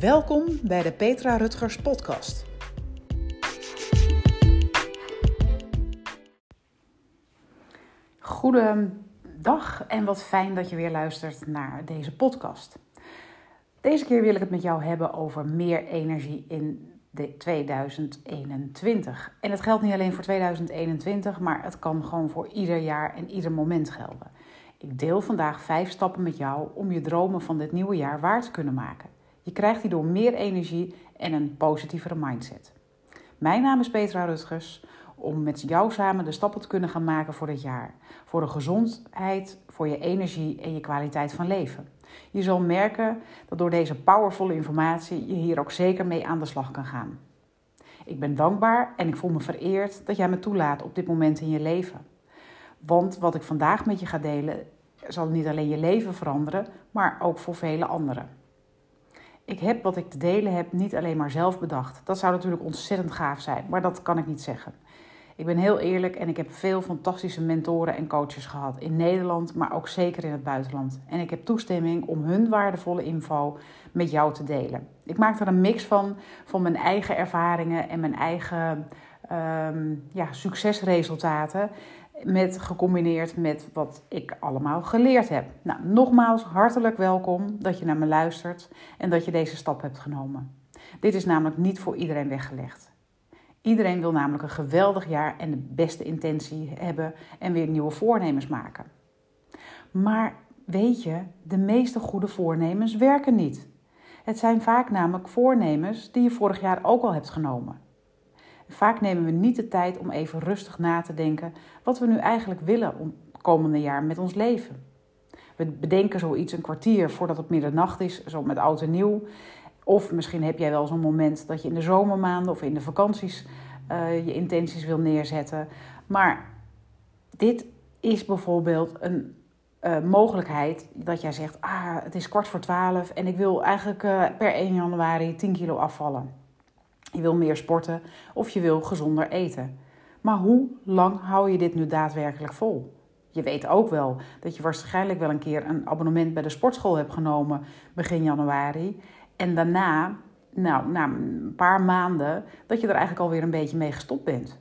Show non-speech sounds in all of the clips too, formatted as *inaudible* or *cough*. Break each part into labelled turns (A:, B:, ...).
A: Welkom bij de Petra Rutgers Podcast. Goedendag en wat fijn dat je weer luistert naar deze podcast. Deze keer wil ik het met jou hebben over meer energie in de 2021. En het geldt niet alleen voor 2021, maar het kan gewoon voor ieder jaar en ieder moment gelden. Ik deel vandaag vijf stappen met jou om je dromen van dit nieuwe jaar waar te kunnen maken. Je krijgt hierdoor meer energie en een positievere mindset. Mijn naam is Petra Rutgers. Om met jou samen de stappen te kunnen gaan maken voor dit jaar. Voor de gezondheid, voor je energie en je kwaliteit van leven. Je zal merken dat door deze powervolle informatie je hier ook zeker mee aan de slag kan gaan. Ik ben dankbaar en ik voel me vereerd dat jij me toelaat op dit moment in je leven. Want wat ik vandaag met je ga delen zal niet alleen je leven veranderen, maar ook voor vele anderen. Ik heb wat ik te delen heb niet alleen maar zelf bedacht. Dat zou natuurlijk ontzettend gaaf zijn, maar dat kan ik niet zeggen. Ik ben heel eerlijk en ik heb veel fantastische mentoren en coaches gehad in Nederland, maar ook zeker in het buitenland. En ik heb toestemming om hun waardevolle info met jou te delen. Ik maak er een mix van, van mijn eigen ervaringen en mijn eigen ehm, ja, succesresultaten. Met, gecombineerd met wat ik allemaal geleerd heb. Nou, nogmaals, hartelijk welkom dat je naar me luistert en dat je deze stap hebt genomen. Dit is namelijk niet voor iedereen weggelegd. Iedereen wil namelijk een geweldig jaar en de beste intentie hebben en weer nieuwe voornemens maken. Maar weet je, de meeste goede voornemens werken niet. Het zijn vaak namelijk voornemens die je vorig jaar ook al hebt genomen. Vaak nemen we niet de tijd om even rustig na te denken wat we nu eigenlijk willen om het komende jaar met ons leven. We bedenken zoiets een kwartier voordat het middernacht is, zo met oud en nieuw. Of misschien heb jij wel zo'n moment dat je in de zomermaanden of in de vakanties uh, je intenties wil neerzetten. Maar dit is bijvoorbeeld een uh, mogelijkheid dat jij zegt: Ah, het is kwart voor twaalf en ik wil eigenlijk uh, per 1 januari 10 kilo afvallen. Je wil meer sporten of je wil gezonder eten. Maar hoe lang hou je dit nu daadwerkelijk vol? Je weet ook wel dat je waarschijnlijk wel een keer een abonnement bij de sportschool hebt genomen begin januari. En daarna, nou, na een paar maanden, dat je er eigenlijk alweer een beetje mee gestopt bent.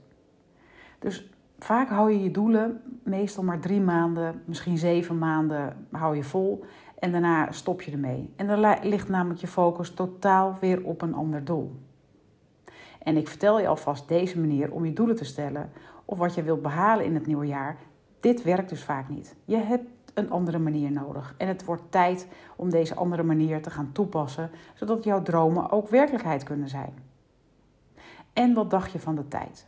A: Dus vaak hou je je doelen meestal maar drie maanden, misschien zeven maanden hou je vol. En daarna stop je ermee. En dan ligt namelijk je focus totaal weer op een ander doel. En ik vertel je alvast deze manier om je doelen te stellen of wat je wilt behalen in het nieuwe jaar. Dit werkt dus vaak niet. Je hebt een andere manier nodig. En het wordt tijd om deze andere manier te gaan toepassen, zodat jouw dromen ook werkelijkheid kunnen zijn. En wat dacht je van de tijd?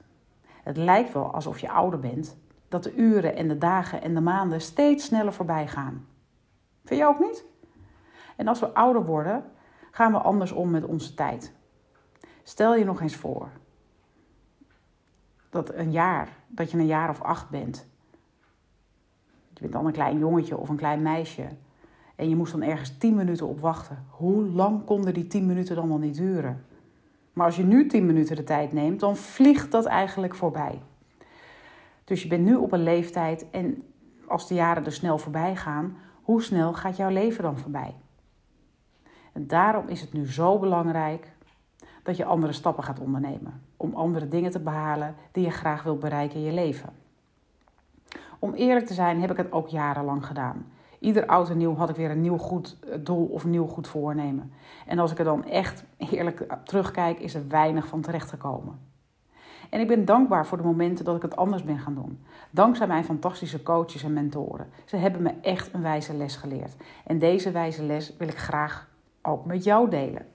A: Het lijkt wel alsof je ouder bent, dat de uren en de dagen en de maanden steeds sneller voorbij gaan. Vind je ook niet? En als we ouder worden, gaan we anders om met onze tijd. Stel je nog eens voor dat een jaar, dat je een jaar of acht bent. Je bent dan een klein jongetje of een klein meisje. En je moest dan ergens tien minuten op wachten. Hoe lang konden die tien minuten dan wel niet duren? Maar als je nu tien minuten de tijd neemt, dan vliegt dat eigenlijk voorbij. Dus je bent nu op een leeftijd en als de jaren er snel voorbij gaan, hoe snel gaat jouw leven dan voorbij? En daarom is het nu zo belangrijk dat je andere stappen gaat ondernemen. Om andere dingen te behalen die je graag wilt bereiken in je leven. Om eerlijk te zijn heb ik het ook jarenlang gedaan. Ieder oud en nieuw had ik weer een nieuw goed eh, doel of nieuw goed voornemen. En als ik er dan echt eerlijk terugkijk, is er weinig van terechtgekomen. En ik ben dankbaar voor de momenten dat ik het anders ben gaan doen. Dankzij mijn fantastische coaches en mentoren. Ze hebben me echt een wijze les geleerd. En deze wijze les wil ik graag ook met jou delen.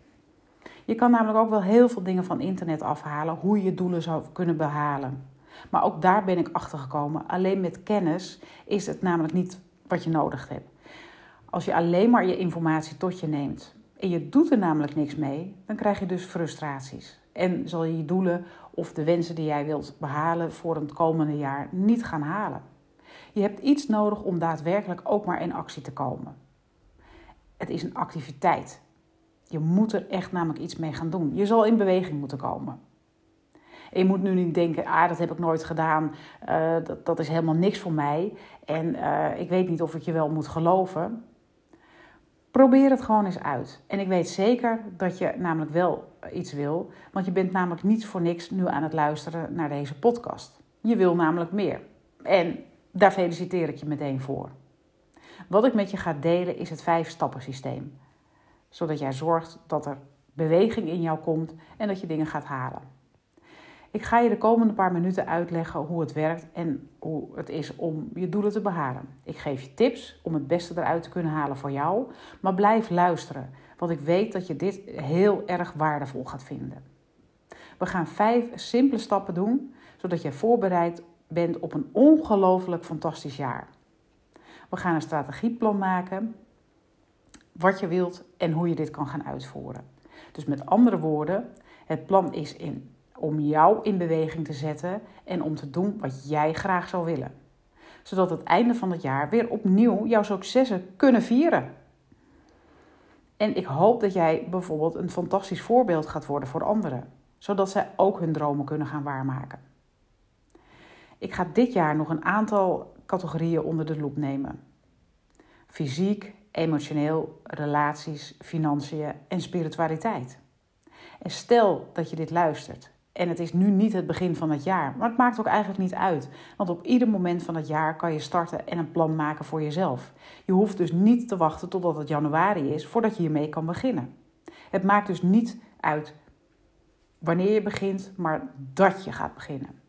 A: Je kan namelijk ook wel heel veel dingen van internet afhalen, hoe je doelen zou kunnen behalen. Maar ook daar ben ik achter gekomen. Alleen met kennis is het namelijk niet wat je nodig hebt. Als je alleen maar je informatie tot je neemt en je doet er namelijk niks mee, dan krijg je dus frustraties. En zal je je doelen of de wensen die jij wilt behalen voor het komende jaar niet gaan halen. Je hebt iets nodig om daadwerkelijk ook maar in actie te komen. Het is een activiteit. Je moet er echt namelijk iets mee gaan doen. Je zal in beweging moeten komen. En je moet nu niet denken, ah, dat heb ik nooit gedaan, uh, dat, dat is helemaal niks voor mij. En uh, ik weet niet of ik je wel moet geloven. Probeer het gewoon eens uit. En ik weet zeker dat je namelijk wel iets wil, want je bent namelijk niet voor niks nu aan het luisteren naar deze podcast. Je wil namelijk meer. En daar feliciteer ik je meteen voor. Wat ik met je ga delen is het vijf-stappen systeem. Zodat jij zorgt dat er beweging in jou komt en dat je dingen gaat halen. Ik ga je de komende paar minuten uitleggen hoe het werkt en hoe het is om je doelen te behalen. Ik geef je tips om het beste eruit te kunnen halen voor jou, maar blijf luisteren, want ik weet dat je dit heel erg waardevol gaat vinden. We gaan vijf simpele stappen doen, zodat je voorbereid bent op een ongelooflijk fantastisch jaar. We gaan een strategieplan maken, wat je wilt en hoe je dit kan gaan uitvoeren. Dus met andere woorden, het plan is in om jou in beweging te zetten en om te doen wat jij graag zou willen. Zodat het einde van het jaar weer opnieuw jouw successen kunnen vieren. En ik hoop dat jij bijvoorbeeld een fantastisch voorbeeld gaat worden voor anderen, zodat zij ook hun dromen kunnen gaan waarmaken. Ik ga dit jaar nog een aantal categorieën onder de loep nemen: fysiek, emotioneel, relaties, financiën en spiritualiteit. En stel dat je dit luistert en het is nu niet het begin van het jaar, maar het maakt ook eigenlijk niet uit. Want op ieder moment van het jaar kan je starten en een plan maken voor jezelf. Je hoeft dus niet te wachten totdat het januari is voordat je hiermee kan beginnen. Het maakt dus niet uit wanneer je begint, maar dat je gaat beginnen.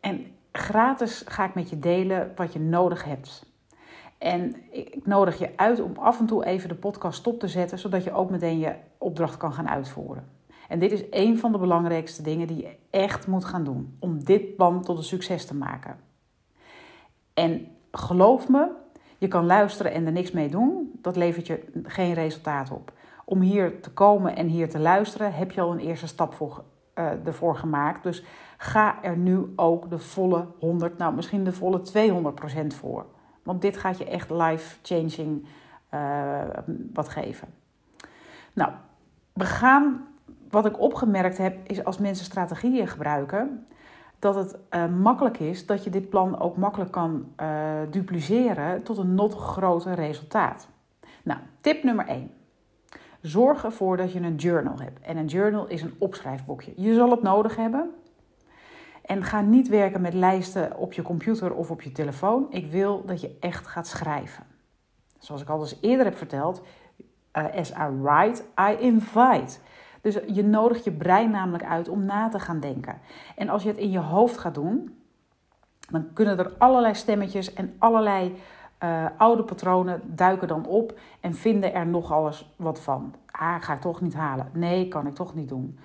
A: En gratis ga ik met je delen wat je nodig hebt. En ik nodig je uit om af en toe even de podcast stop te zetten, zodat je ook meteen je opdracht kan gaan uitvoeren. En dit is een van de belangrijkste dingen die je echt moet gaan doen om dit plan tot een succes te maken. En geloof me, je kan luisteren en er niks mee doen, dat levert je geen resultaat op. Om hier te komen en hier te luisteren, heb je al een eerste stap voor, uh, ervoor gemaakt. Dus ga er nu ook de volle 100, nou misschien de volle 200% voor. Want dit gaat je echt life-changing uh, wat geven. Nou, we gaan wat ik opgemerkt heb, is als mensen strategieën gebruiken, dat het uh, makkelijk is dat je dit plan ook makkelijk kan uh, dupliceren tot een nog groter resultaat. Nou, tip nummer 1. Zorg ervoor dat je een journal hebt. En een journal is een opschrijfboekje. Je zal het nodig hebben. En ga niet werken met lijsten op je computer of op je telefoon. Ik wil dat je echt gaat schrijven. Zoals ik al eens eerder heb verteld, uh, as I write, I invite. Dus je nodigt je brein namelijk uit om na te gaan denken. En als je het in je hoofd gaat doen, dan kunnen er allerlei stemmetjes en allerlei uh, oude patronen duiken dan op en vinden er nog alles wat van. Ah, ga ik toch niet halen. Nee, kan ik toch niet doen.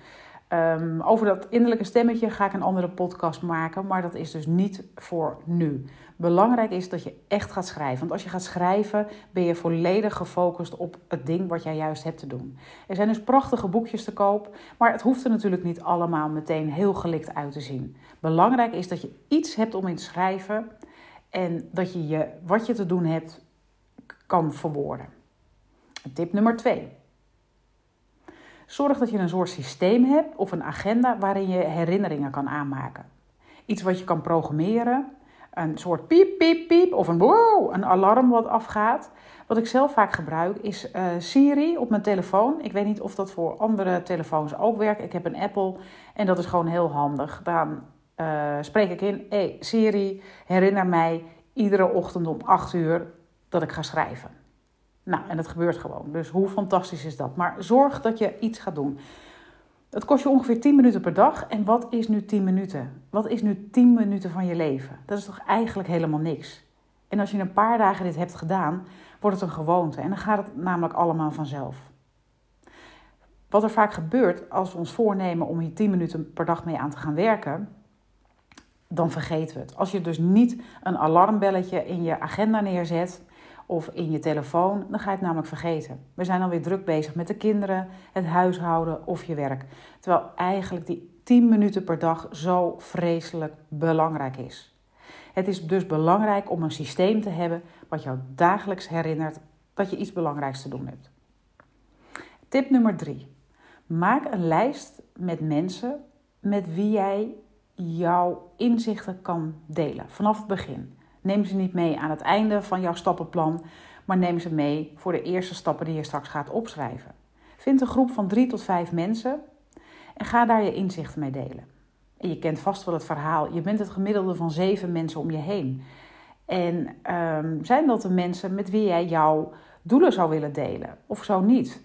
A: Um, over dat innerlijke stemmetje ga ik een andere podcast maken, maar dat is dus niet voor nu. Belangrijk is dat je echt gaat schrijven. Want als je gaat schrijven, ben je volledig gefocust op het ding wat jij juist hebt te doen. Er zijn dus prachtige boekjes te koop, maar het hoeft er natuurlijk niet allemaal meteen heel gelikt uit te zien. Belangrijk is dat je iets hebt om in te schrijven en dat je, je wat je te doen hebt kan verwoorden. Tip nummer twee. Zorg dat je een soort systeem hebt of een agenda waarin je herinneringen kan aanmaken. Iets wat je kan programmeren. Een soort piep, piep, piep of een wow, een alarm wat afgaat. Wat ik zelf vaak gebruik is uh, Siri op mijn telefoon. Ik weet niet of dat voor andere telefoons ook werkt. Ik heb een Apple en dat is gewoon heel handig. Dan uh, spreek ik in, hey Siri, herinner mij iedere ochtend om 8 uur dat ik ga schrijven. Nou, en dat gebeurt gewoon. Dus hoe fantastisch is dat? Maar zorg dat je iets gaat doen. Het kost je ongeveer 10 minuten per dag. En wat is nu 10 minuten? Wat is nu 10 minuten van je leven? Dat is toch eigenlijk helemaal niks? En als je een paar dagen dit hebt gedaan, wordt het een gewoonte. En dan gaat het namelijk allemaal vanzelf. Wat er vaak gebeurt als we ons voornemen om hier 10 minuten per dag mee aan te gaan werken, dan vergeten we het. Als je dus niet een alarmbelletje in je agenda neerzet, of in je telefoon, dan ga je het namelijk vergeten. We zijn dan weer druk bezig met de kinderen, het huishouden of je werk. Terwijl eigenlijk die 10 minuten per dag zo vreselijk belangrijk is. Het is dus belangrijk om een systeem te hebben wat jou dagelijks herinnert dat je iets belangrijks te doen hebt. Tip nummer 3. Maak een lijst met mensen met wie jij jouw inzichten kan delen vanaf het begin. Neem ze niet mee aan het einde van jouw stappenplan, maar neem ze mee voor de eerste stappen die je straks gaat opschrijven. Vind een groep van drie tot vijf mensen en ga daar je inzichten mee delen. En je kent vast wel het verhaal. Je bent het gemiddelde van zeven mensen om je heen. En um, zijn dat de mensen met wie jij jouw doelen zou willen delen? Of zo niet?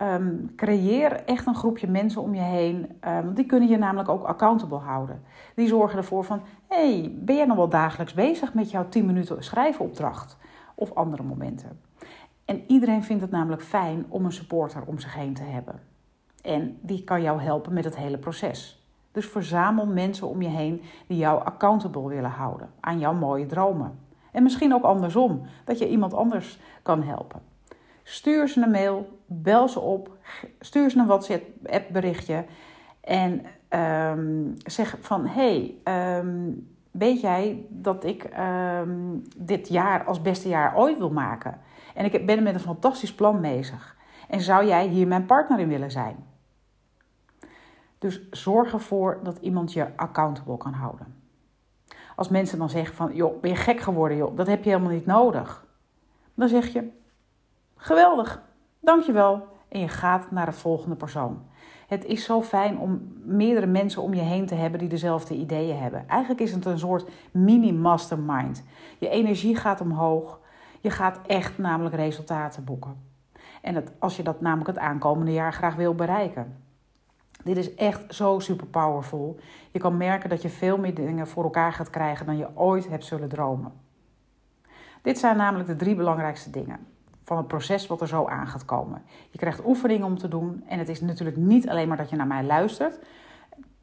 A: Um, creëer echt een groepje mensen om je heen. Um, want die kunnen je namelijk ook accountable houden. Die zorgen ervoor van: hey, ben jij nog wel dagelijks bezig met jouw 10 minuten schrijfopdracht? Of andere momenten. En iedereen vindt het namelijk fijn om een supporter om zich heen te hebben. En die kan jou helpen met het hele proces. Dus verzamel mensen om je heen die jou accountable willen houden aan jouw mooie dromen. En misschien ook andersom, dat je iemand anders kan helpen. Stuur ze een mail, bel ze op, stuur ze een WhatsApp berichtje en um, zeg van hey, um, weet jij dat ik um, dit jaar als beste jaar ooit wil maken? En ik ben met een fantastisch plan bezig. En zou jij hier mijn partner in willen zijn? Dus zorg ervoor dat iemand je accountable kan houden. Als mensen dan zeggen van, joh, ben je gek geworden, joh, dat heb je helemaal niet nodig. Dan zeg je, geweldig, dankjewel. En je gaat naar de volgende persoon. Het is zo fijn om meerdere mensen om je heen te hebben die dezelfde ideeën hebben. Eigenlijk is het een soort mini-mastermind. Je energie gaat omhoog. Je gaat echt namelijk resultaten boeken. En als je dat namelijk het aankomende jaar graag wil bereiken. Dit is echt zo super powerful. Je kan merken dat je veel meer dingen voor elkaar gaat krijgen dan je ooit hebt zullen dromen. Dit zijn namelijk de drie belangrijkste dingen van het proces wat er zo aan gaat komen. Je krijgt oefeningen om te doen en het is natuurlijk niet alleen maar dat je naar mij luistert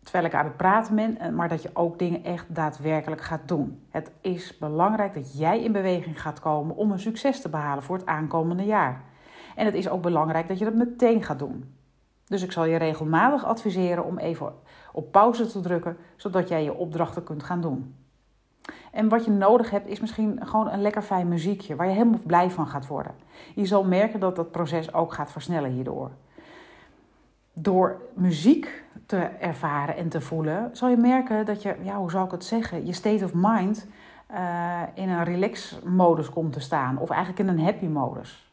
A: terwijl ik aan het praten ben, eh, maar dat je ook dingen echt daadwerkelijk gaat doen. Het is belangrijk dat jij in beweging gaat komen om een succes te behalen voor het aankomende jaar. En het is ook belangrijk dat je dat meteen gaat doen. Dus ik zal je regelmatig adviseren om even op pauze te drukken, zodat jij je opdrachten kunt gaan doen. En wat je nodig hebt is misschien gewoon een lekker fijn muziekje waar je helemaal blij van gaat worden. Je zal merken dat dat proces ook gaat versnellen hierdoor. Door muziek te ervaren en te voelen, zal je merken dat je, ja, hoe zou ik het zeggen, je state of mind uh, in een relax-modus komt te staan, of eigenlijk in een happy-modus.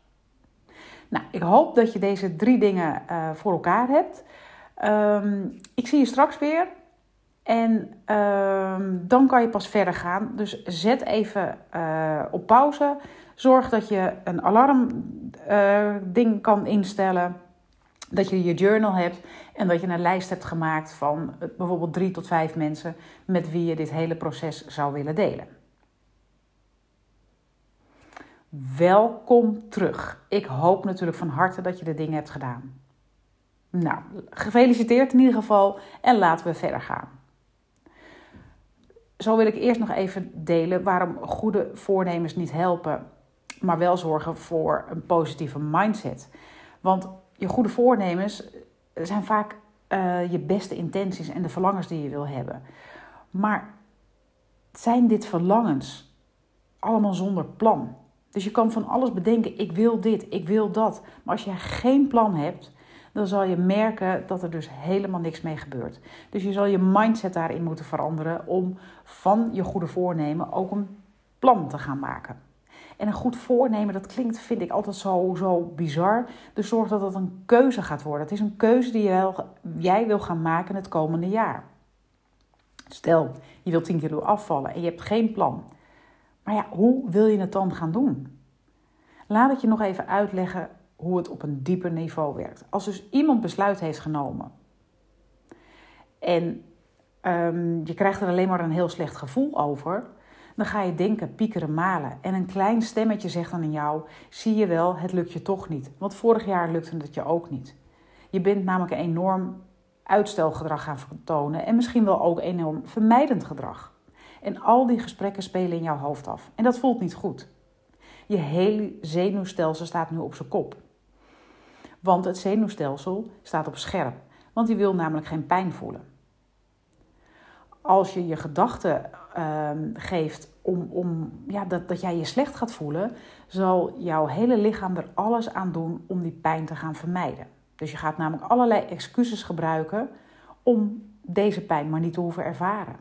A: Nou, ik hoop dat je deze drie dingen uh, voor elkaar hebt. Um, ik zie je straks weer. En um, dan kan je pas verder gaan. Dus zet even uh, op pauze. Zorg dat je een alarmding uh, kan instellen. Dat je je journal hebt en dat je een lijst hebt gemaakt van bijvoorbeeld drie tot vijf mensen met wie je dit hele proces zou willen delen. Welkom terug. Ik hoop natuurlijk van harte dat je de dingen hebt gedaan. Nou, gefeliciteerd in ieder geval en laten we verder gaan. Zo wil ik eerst nog even delen waarom goede voornemens niet helpen, maar wel zorgen voor een positieve mindset. Want je goede voornemens zijn vaak uh, je beste intenties en de verlangens die je wil hebben. Maar zijn dit verlangens allemaal zonder plan? Dus je kan van alles bedenken, ik wil dit, ik wil dat. Maar als je geen plan hebt, dan zal je merken dat er dus helemaal niks mee gebeurt. Dus je zal je mindset daarin moeten veranderen om van je goede voornemen ook een plan te gaan maken. En een goed voornemen, dat klinkt, vind ik altijd zo, zo bizar. Dus zorg dat dat een keuze gaat worden. Het is een keuze die jij wil gaan maken het komende jaar. Stel, je wilt 10 kilo afvallen en je hebt geen plan. Maar ja, hoe wil je het dan gaan doen? Laat ik je nog even uitleggen hoe het op een dieper niveau werkt. Als dus iemand besluit heeft genomen en um, je krijgt er alleen maar een heel slecht gevoel over, dan ga je denken, piekeren, malen. En een klein stemmetje zegt dan in jou: zie je wel, het lukt je toch niet. Want vorig jaar lukte het je ook niet. Je bent namelijk een enorm uitstelgedrag gaan vertonen en misschien wel ook enorm vermijdend gedrag. En al die gesprekken spelen in jouw hoofd af. En dat voelt niet goed. Je hele zenuwstelsel staat nu op zijn kop. Want het zenuwstelsel staat op scherp. Want die wil namelijk geen pijn voelen. Als je je gedachten uh, geeft om, om ja, dat, dat jij je slecht gaat voelen, zal jouw hele lichaam er alles aan doen om die pijn te gaan vermijden. Dus je gaat namelijk allerlei excuses gebruiken om deze pijn maar niet te hoeven ervaren.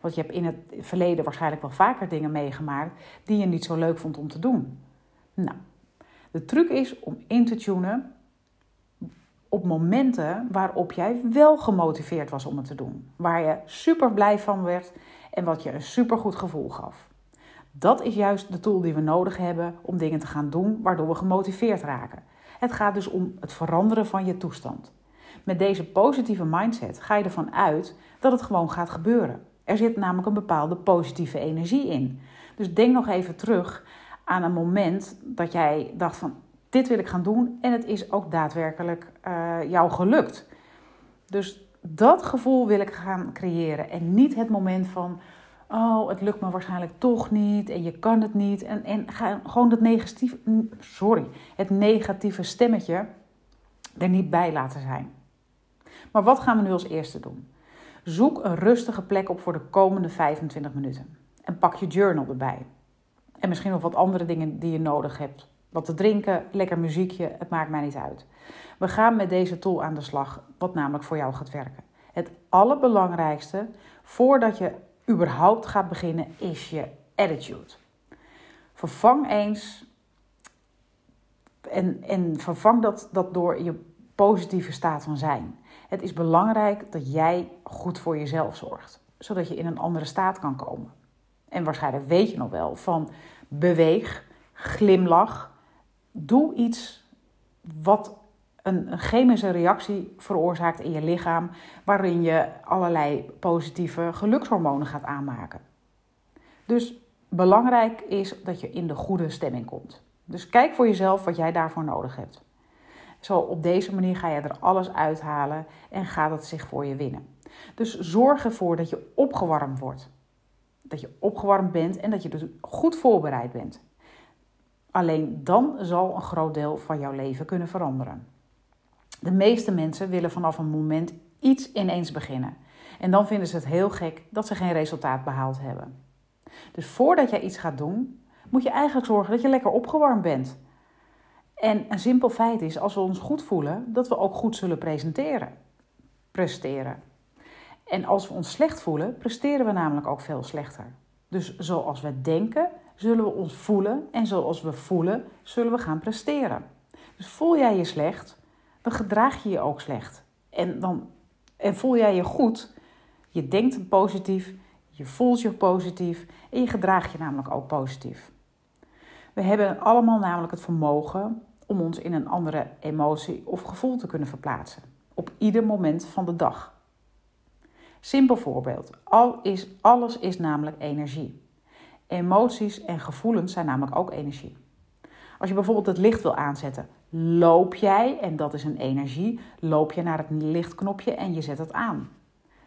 A: Want je hebt in het verleden waarschijnlijk wel vaker dingen meegemaakt die je niet zo leuk vond om te doen. Nou, de truc is om in te tunen op momenten waarop jij wel gemotiveerd was om het te doen. Waar je super blij van werd en wat je een super goed gevoel gaf. Dat is juist de tool die we nodig hebben om dingen te gaan doen waardoor we gemotiveerd raken. Het gaat dus om het veranderen van je toestand. Met deze positieve mindset ga je ervan uit dat het gewoon gaat gebeuren. Er zit namelijk een bepaalde positieve energie in. Dus denk nog even terug aan een moment dat jij dacht van dit wil ik gaan doen en het is ook daadwerkelijk uh, jou gelukt. Dus dat gevoel wil ik gaan creëren en niet het moment van oh, het lukt me waarschijnlijk toch niet en je kan het niet. En, en ga gewoon het negatieve, sorry, het negatieve stemmetje er niet bij laten zijn. Maar wat gaan we nu als eerste doen? Zoek een rustige plek op voor de komende 25 minuten. En pak je journal erbij. En misschien nog wat andere dingen die je nodig hebt. Wat te drinken, lekker muziekje, het maakt mij niet uit. We gaan met deze tool aan de slag, wat namelijk voor jou gaat werken. Het allerbelangrijkste voordat je überhaupt gaat beginnen, is je attitude. Vervang eens en, en vervang dat, dat door je positieve staat van zijn. Het is belangrijk dat jij goed voor jezelf zorgt, zodat je in een andere staat kan komen. En waarschijnlijk weet je nog wel van beweeg, glimlach, doe iets wat een, chemische reactie veroorzaakt in je lichaam, waarin je allerlei positieve gelukshormonen gaat aanmaken. Dus belangrijk is dat je in de goede stemming komt. Dus kijk voor jezelf wat jij daarvoor nodig hebt. Zo op deze manier ga je er alles uithalen en gaat het zich voor je winnen. Dus zorg ervoor dat je opgewarmd wordt. Dat je opgewarmd bent en dat je dus goed voorbereid bent. Alleen dan zal een groot deel van jouw leven kunnen veranderen. De meeste mensen willen vanaf een moment iets ineens beginnen. En dan vinden ze het heel gek dat ze geen resultaat behaald hebben. Dus voordat jij iets gaat doen, moet je eigenlijk zorgen dat je lekker opgewarmd bent. En een simpel feit is, als we ons goed voelen, dat we ook goed zullen presenteren. Presteren. En als we ons slecht voelen, presteren we namelijk ook veel slechter. Dus zoals we denken, zullen we ons voelen. En zoals we voelen, zullen we gaan presteren. Dus voel jij je slecht, dan gedraag je je ook slecht. En, dan, en voel jij je goed, je denkt positief, je voelt je positief en je gedraagt je namelijk ook positief. We hebben allemaal namelijk het vermogen om ons in een andere emotie of gevoel te kunnen verplaatsen. Op ieder moment van de dag. Simpel voorbeeld. Al is, alles is namelijk energie. Emoties en gevoelens zijn namelijk ook energie. Als je bijvoorbeeld het licht wil aanzetten, loop jij, en dat is een energie, loop je naar het lichtknopje en je zet het aan.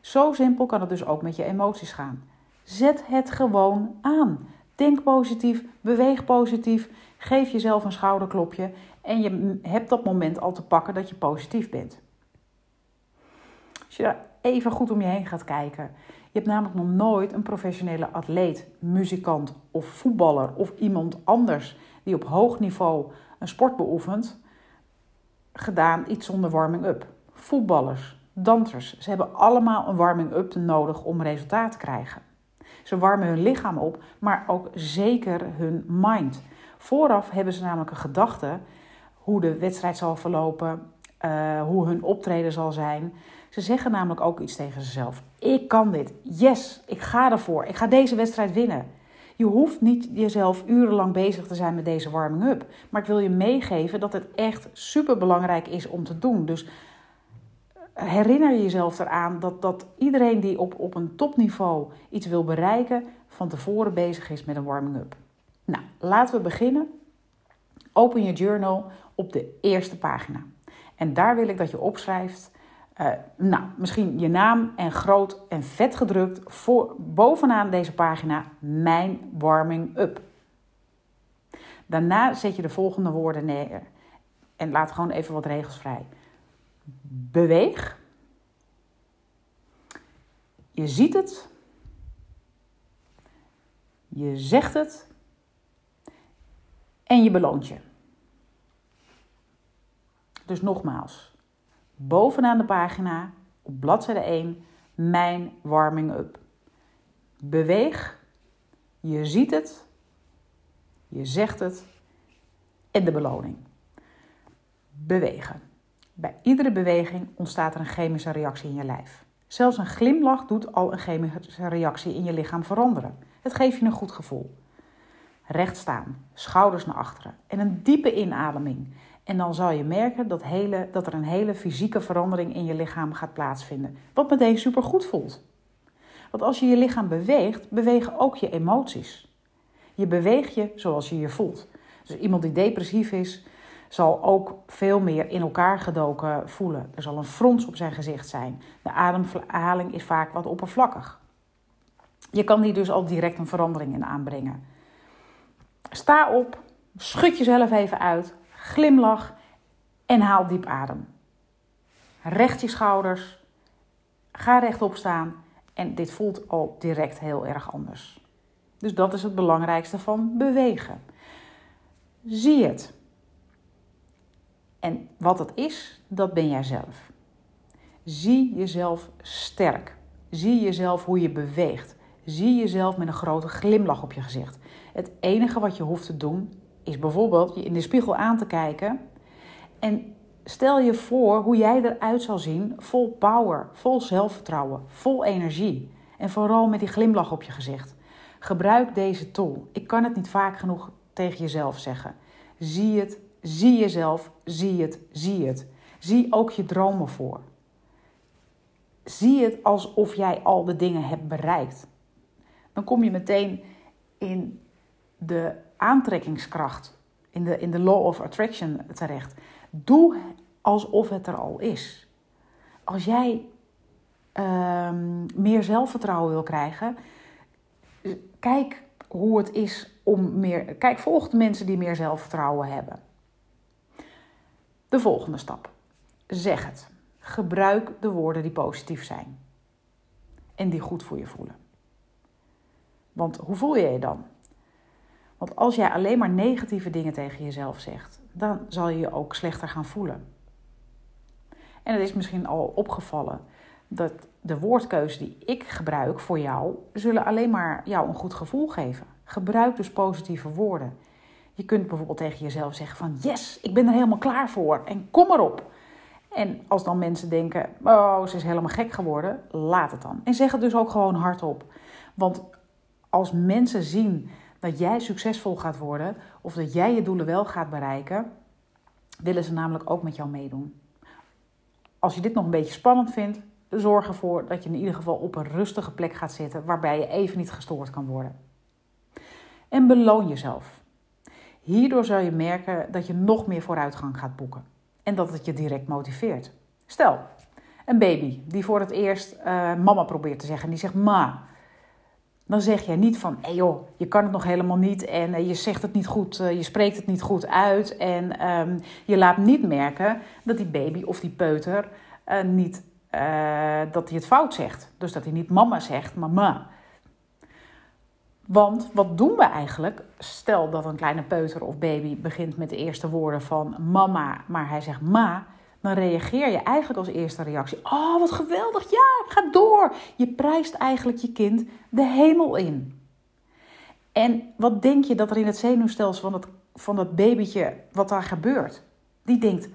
A: Zo simpel kan het dus ook met je emoties gaan. Zet het gewoon aan. Denk positief, beweeg positief, geef jezelf een schouderklopje en je hebt dat moment al te pakken dat je positief bent. Als je even goed om je heen gaat kijken. Je hebt namelijk nog nooit een professionele atleet, muzikant of voetballer of iemand anders die op hoog niveau een sport beoefent, gedaan iets zonder warming-up. Voetballers, dansers, ze hebben allemaal een warming-up nodig om resultaat te krijgen. Ze warmen hun lichaam op, maar ook zeker hun mind. Vooraf hebben ze namelijk een gedachte hoe de wedstrijd zal verlopen, uh, hoe hun optreden zal zijn. Ze zeggen namelijk ook iets tegen zichzelf. Ik kan dit. Yes, ik ga ervoor. Ik ga deze wedstrijd winnen. Je hoeft niet jezelf urenlang bezig te zijn met deze warming-up. Maar ik wil je meegeven dat het echt super belangrijk is om te doen. Dus herinner je jezelf eraan dat, dat iedereen die op, op een topniveau iets wil bereiken, van tevoren bezig is met een warming-up. Nou, laten we beginnen. Open je journal op de eerste pagina. En daar wil ik dat je opschrijft. Uh, nou, misschien je naam en groot en vet gedrukt voor, bovenaan deze pagina mijn warming up. Daarna zet je de volgende woorden neer. En laat gewoon even wat regels vrij. Beweeg. Je ziet het. Je zegt het. En je beloont je. Dus nogmaals, bovenaan de pagina, op bladzijde 1, mijn warming up. Beweeg, je ziet het, je zegt het En de beloning. Bewegen. Bij iedere beweging ontstaat er een chemische reactie in je lijf. Zelfs een glimlach doet al een chemische reactie in je lichaam veranderen. Het geeft je een goed gevoel. Recht staan, schouders naar achteren en een diepe inademing. En dan zal je merken dat, hele, dat er een hele fysieke verandering in je lichaam gaat plaatsvinden. Wat meteen supergoed voelt. Want als je je lichaam beweegt, bewegen ook je emoties. Je beweegt je zoals je je voelt. Dus iemand die depressief is, zal ook veel meer in elkaar gedoken voelen. Er zal een frons op zijn gezicht zijn. De ademhaling is vaak wat oppervlakkig. Je kan hier dus al direct een verandering in aanbrengen. Sta op, schud jezelf even uit, glimlach en haal diep adem. Recht je schouders, ga rechtop staan en dit voelt al direct heel erg anders. Dus dat is het belangrijkste van bewegen. Zie het. En wat het is, dat ben jij zelf. Zie jezelf sterk. Zie jezelf hoe je beweegt. Zie jezelf met een grote glimlach op je gezicht. Het enige wat je hoeft te doen is bijvoorbeeld je in de spiegel aan te kijken en stel je voor hoe jij eruit zal zien, vol power, vol zelfvertrouwen, vol energie en vooral met die glimlach op je gezicht. Gebruik deze tool. Ik kan het niet vaak genoeg tegen jezelf zeggen. Zie het, zie jezelf, zie het, zie het. Zie ook je dromen voor. Zie het alsof jij al de dingen hebt bereikt. Dan kom je meteen in de aantrekkingskracht, in de, in de law of attraction terecht. Doe alsof het er al is. Als jij ehm, meer zelfvertrouwen wil krijgen, kijk hoe het is om meer. Kijk, volg de mensen die meer zelfvertrouwen hebben. De volgende stap. Zeg het. Gebruik de woorden die positief zijn. En die goed voor je voelen. Want hoe voel je je dan? Want als jij alleen maar negatieve dingen tegen jezelf zegt, dan zal je je ook slechter gaan voelen. En het is misschien al opgevallen dat de woordkeuze die ik gebruik voor jou, zullen alleen maar jou een goed gevoel geven. Gebruik dus positieve woorden. Je kunt bijvoorbeeld tegen jezelf zeggen van yes, ik ben er helemaal klaar voor en kom erop. En als dan mensen denken, oh, ze is helemaal gek geworden, laat het dan. En zeg het dus ook gewoon hardop. Want als mensen zien dat jij succesvol gaat worden of dat jij je doelen wel gaat bereiken, willen ze namelijk ook met jou meedoen. Als je dit nog een beetje spannend vindt, zorg ervoor dat je in ieder geval op een rustige plek gaat zitten waarbij je even niet gestoord kan worden. En beloon jezelf. Hierdoor zal je merken dat je nog meer vooruitgang gaat boeken en dat het je direct motiveert. Stel, een baby die voor het eerst uh, mama probeert te zeggen, die zegt ma. Dan zeg jij niet van, hé joh, je kan het nog helemaal niet en uh, je zegt het niet goed, uh, je spreekt het niet goed uit. En um, je laat niet merken dat die baby of die peuter niet uh, dat hij het fout zegt. Dus dat hij niet mama zegt, maar ma. Want wat doen we eigenlijk? Stel dat een kleine peuter of baby begint met de eerste woorden van mama, maar hij zegt ma. Dan reageer je eigenlijk als eerste reactie: Oh, wat geweldig, ja, ga door. Je prijst eigenlijk je kind de hemel in. En wat denk je dat er in het zenuwstelsel van dat, van dat babytje, wat daar gebeurt? Die denkt: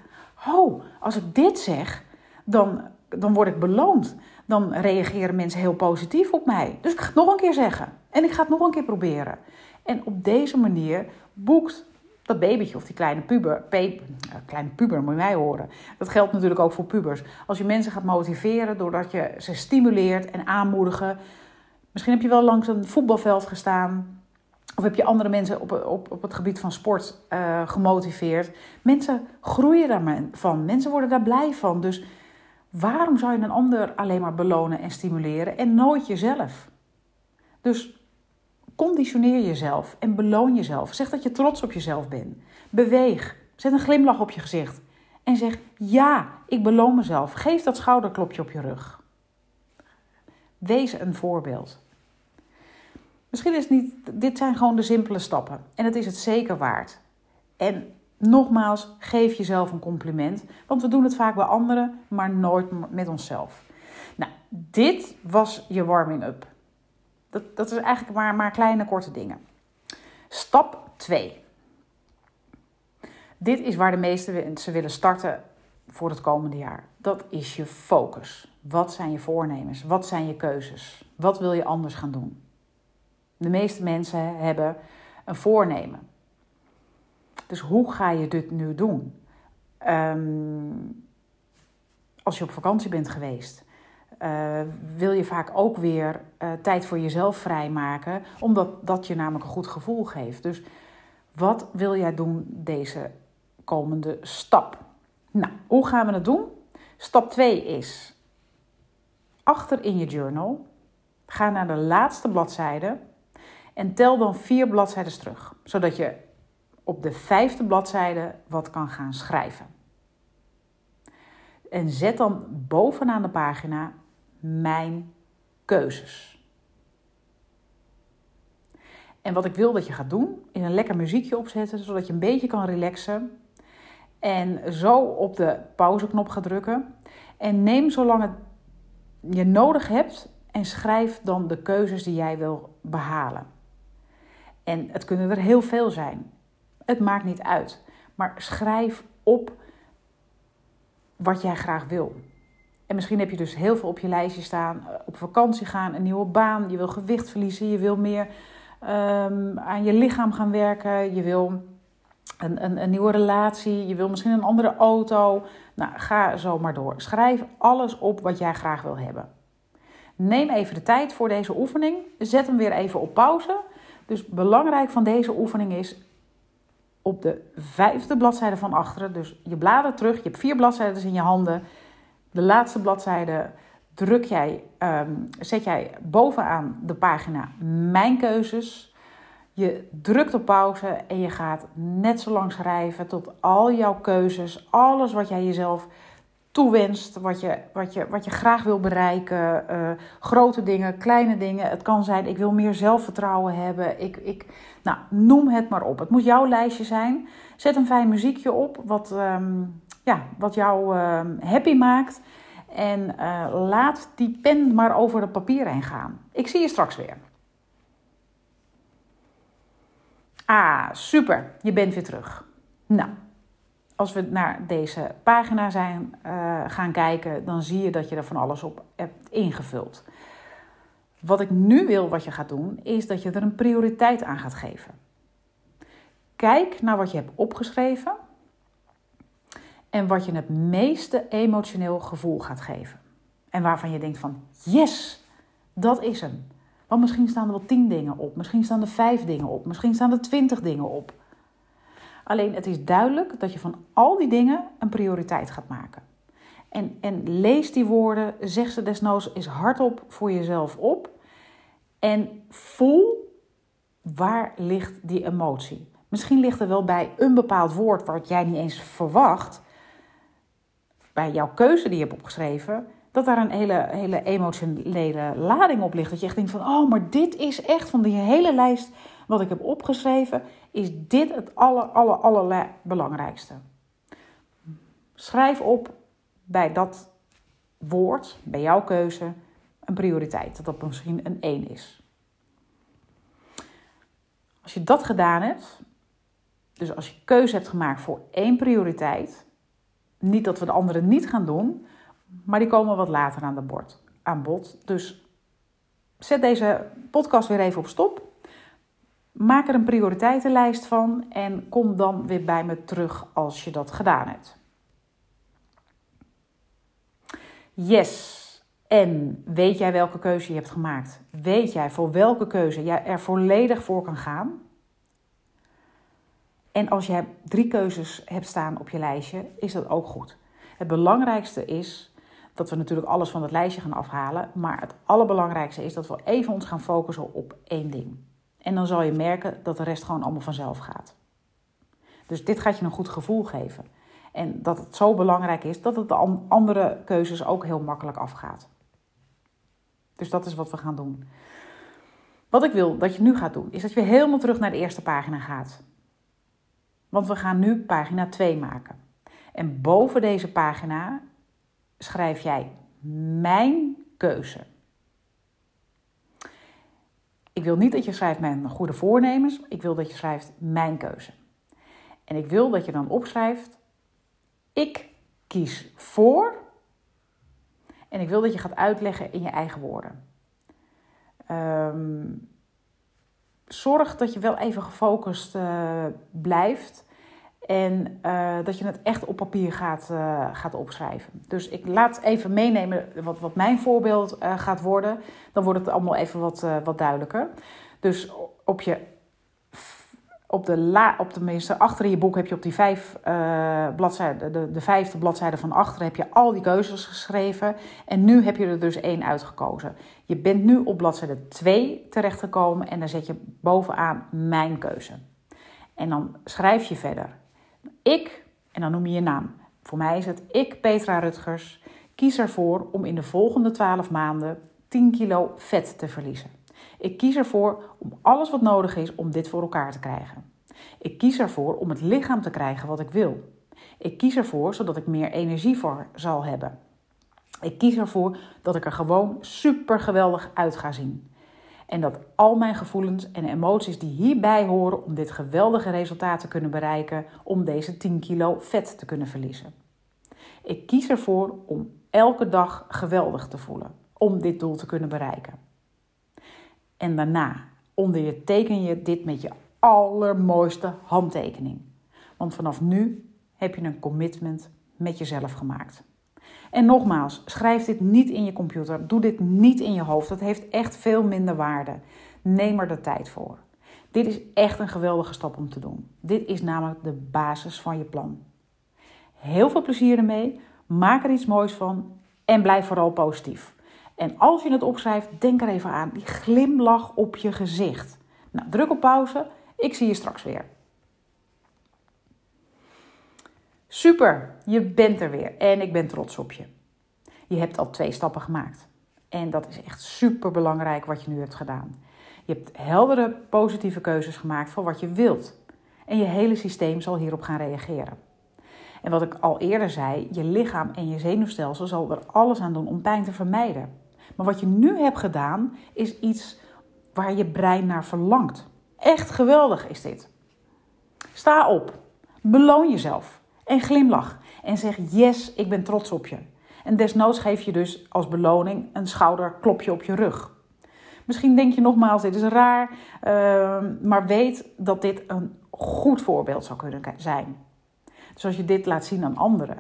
A: Oh, als ik dit zeg, dan dan word ik beloond. Dan reageren mensen heel positief op mij. Dus ik ga het nog een keer zeggen. En ik ga het nog een keer proberen. En op deze manier boekt dat babytje of die kleine puber, pe, kleine puber moet je mij horen. Dat geldt natuurlijk ook voor pubers. Als je mensen gaat motiveren doordat je ze stimuleert en aanmoedigen. Misschien heb je wel langs een voetbalveld gestaan. Of heb je andere mensen op, op, op het gebied van sport uh, gemotiveerd. Mensen groeien daarvan. Mensen worden daar blij van. Dus Waarom zou je een ander alleen maar belonen en stimuleren en nooit jezelf? Dus conditioneer jezelf en beloon jezelf. Zeg dat je trots op jezelf bent. Beweeg. Zet een glimlach op je gezicht. En zeg: Ja, ik beloon mezelf. Geef dat schouderklopje op je rug. Wees een voorbeeld. Misschien is het niet, dit zijn gewoon de simpele stappen. En het is het zeker waard. En Nogmaals, geef jezelf een compliment, want we doen het vaak bij anderen, maar nooit met onszelf. Nou, dit was je warming-up. Dat, dat is eigenlijk maar, maar kleine korte dingen. Stap 2. Dit is waar de meeste mensen willen starten voor het komende jaar. Dat is je focus. Wat zijn je voornemens? Wat zijn je keuzes? Wat wil je anders gaan doen? De meeste mensen hebben een voornemen. Dus hoe ga je dit nu doen? Ehm, als je op vakantie bent geweest, uh, wil je vaak ook weer uh, tijd voor jezelf vrijmaken, omdat dat je namelijk een goed gevoel geeft. Dus wat wil jij doen deze komende stap? Nou, hoe gaan we het doen? Stap 2 is achter in je journal. Ga naar de laatste bladzijde en tel dan vier bladzijden terug, zodat je op de vijfde bladzijde wat kan gaan schrijven. En zet dan bovenaan de pagina mijn keuzes. En wat ik wil dat je gaat doen, is een lekker muziekje opzetten, zodat je een beetje kan relaxen. En zo op de pauzeknop gaat drukken. En neem zolang het je nodig hebt en schrijf dan de keuzes die jij wil behalen. En het kunnen er heel veel zijn. Het maakt niet uit. Maar schrijf op wat jij graag wil. En misschien heb je dus heel veel op je lijstje staan. Eh, op vakantie gaan, een nieuwe baan. Je wil gewicht verliezen. Je wil meer um, aan je lichaam gaan werken. Je wil een, een, een, nieuwe relatie. Je wil misschien een andere auto. Nou, ga zo maar door. Schrijf alles op wat jij graag wil hebben. Neem even de tijd voor deze oefening. Zet hem weer even op pauze. Dus belangrijk van deze oefening is op de vijfde bladzijde van achteren. Dus je bladert terug. Je hebt vier bladzijden in je handen. De laatste bladzijde druk jij, um, zet jij bovenaan de pagina Mijn keuzes. Je drukt op pauze en je gaat net zo lang schrijven tot al jouw keuzes, alles wat jij jezelf toewenst, wat je, wat je, wat je graag wil bereiken. Uh, grote dingen, kleine dingen. Het kan zijn, ik wil meer zelfvertrouwen hebben. Ik, ik, nou, noem het maar op. Het moet jouw lijstje zijn. Zet een fijn muziekje op, wat, um, ja, wat jou um, happy maakt. En uh, laat die pen maar over het papier heen gaan. Ik zie je straks weer. Ah, super. Je bent weer terug. Nou, als we naar deze pagina zijn uh, gaan kijken, dan zie je dat je er van alles op hebt ingevuld. Wat ik nu wil wat je gaat doen, is dat je er een prioriteit aan gaat geven. Kijk naar wat je hebt opgeschreven en wat je het meeste emotioneel gevoel gaat geven. En waarvan je denkt van, yes, dat is hem. Want misschien staan er wel tien dingen op, misschien staan er vijf dingen op, misschien staan er twintig dingen op. Alleen het is duidelijk dat je van al die dingen een prioriteit gaat maken. En, en lees die woorden, zeg ze desnoods eens hardop voor jezelf op. En voel waar ligt die emotie. Misschien ligt er wel bij een bepaald woord wat jij niet eens verwacht. Bij jouw keuze die je hebt opgeschreven, dat daar een hele, hele emotionele lading op ligt. Dat je echt denkt van, oh, maar dit is echt van die hele lijst wat ik heb opgeschreven, is dit het aller, aller, allerbelangrijkste. Schrijf op bij dat woord, bij jouw keuze, een prioriteit. Dat dat misschien een 1 is. Als je dat gedaan hebt, dus als je keuze hebt gemaakt voor één prioriteit, niet dat we de andere niet gaan doen, maar die komen wat later aan, de bord, aan bod. Dus zet deze podcast weer even op stop. Maak er een prioriteitenlijst van en kom dan weer bij me terug als je dat gedaan hebt. Yes. En weet jij welke keuze je hebt gemaakt? Weet jij voor welke keuze jij er volledig voor kan gaan? En als jij drie keuzes hebt staan op je lijstje, is dat ook goed. Het belangrijkste is dat we natuurlijk alles van het lijstje gaan afhalen. Maar het allerbelangrijkste is dat we even ons gaan focussen op één ding. En dan zal je merken dat de rest gewoon allemaal vanzelf gaat. Dus dit gaat je een goed gevoel geven. En dat het zo belangrijk is dat het de andere keuzes ook heel makkelijk afgaat. Dus dat is wat we gaan doen. Wat ik wil dat je nu gaat doen, is dat je helemaal terug naar de eerste pagina gaat. Want we gaan nu pagina 2 maken. En boven deze pagina schrijf jij mijn keuze. Ik wil niet dat je schrijft mijn goede voornemens. Ik wil dat je schrijft mijn keuze. En ik wil dat je dan opschrijft: ik kies voor. En ik wil dat je gaat uitleggen in je eigen woorden. Um, zorg dat je wel even gefocust uh, blijft. En uh, dat je het echt op papier gaat, uh, gaat opschrijven. Dus ik laat even meenemen wat, wat mijn voorbeeld gaat worden. Dan wordt het allemaal even wat, wat duidelijker. Dus op je op de, la, op de meeste, achter je boek heb je op die vijf uh, de, de vijfde bladzijde van achter heb je al die keuzes geschreven. En nu heb je er dus één uitgekozen. Je bent nu op bladzijde 2 terechtgekomen en dan zet je bovenaan mijn keuze. En dan schrijf je verder. Ik, en dan noem je je naam. Voor mij is het ik, Petra Rutgers, kies ervoor om in de volgende 12 maanden 10 kilo vet te verliezen. Ik kies ervoor om alles wat nodig is om dit voor elkaar te krijgen. Ik kies ervoor om het lichaam te krijgen wat ik wil. Ik kies ervoor zodat ik meer energie voor zal hebben. Ik kies ervoor dat ik er gewoon super geweldig uit ga zien. En dat al mijn gevoelens en emoties die hierbij horen om dit geweldige resultaat te kunnen bereiken, om deze 10 kilo vet te kunnen verliezen. Ik kies ervoor om elke dag geweldig te voelen, om dit doel te kunnen bereiken. En daarna onder je teken je dit met je allermooiste handtekening. Want vanaf nu heb je een commitment met jezelf gemaakt. En nogmaals, schrijf dit niet in je computer. Doe dit niet in je hoofd. Dat heeft echt veel minder waarde. Neem er de tijd voor. Dit is echt een geweldige stap om te doen. Dit is namelijk de basis van je plan. Heel veel plezier ermee. Maak er iets moois van en blijf vooral positief. En als je het opschrijft, denk er even aan die glimlach op je gezicht. Nou, druk op pauze. Ik zie je straks weer. Super, je bent er weer en ik ben trots op je. Je hebt al twee stappen gemaakt. En dat is echt super belangrijk wat je nu hebt gedaan. Je hebt heldere positieve keuzes gemaakt voor wat je wilt. En je hele systeem zal hierop gaan reageren. En wat ik al eerder zei, je lichaam en je zenuwstelsel zal er alles aan doen om pijn te vermijden. Maar wat je nu hebt gedaan, is iets waar je brein naar verlangt. Echt geweldig is dit. Sta op, beloon jezelf en glimlach en zeg yes, ik ben trots op je. En desnoods geef je dus als beloning een schouderklopje op je rug. Misschien denk je nogmaals, dit is raar, ehm, maar weet dat dit een goed voorbeeld zou kunnen zijn. Dus als je dit laat zien aan anderen.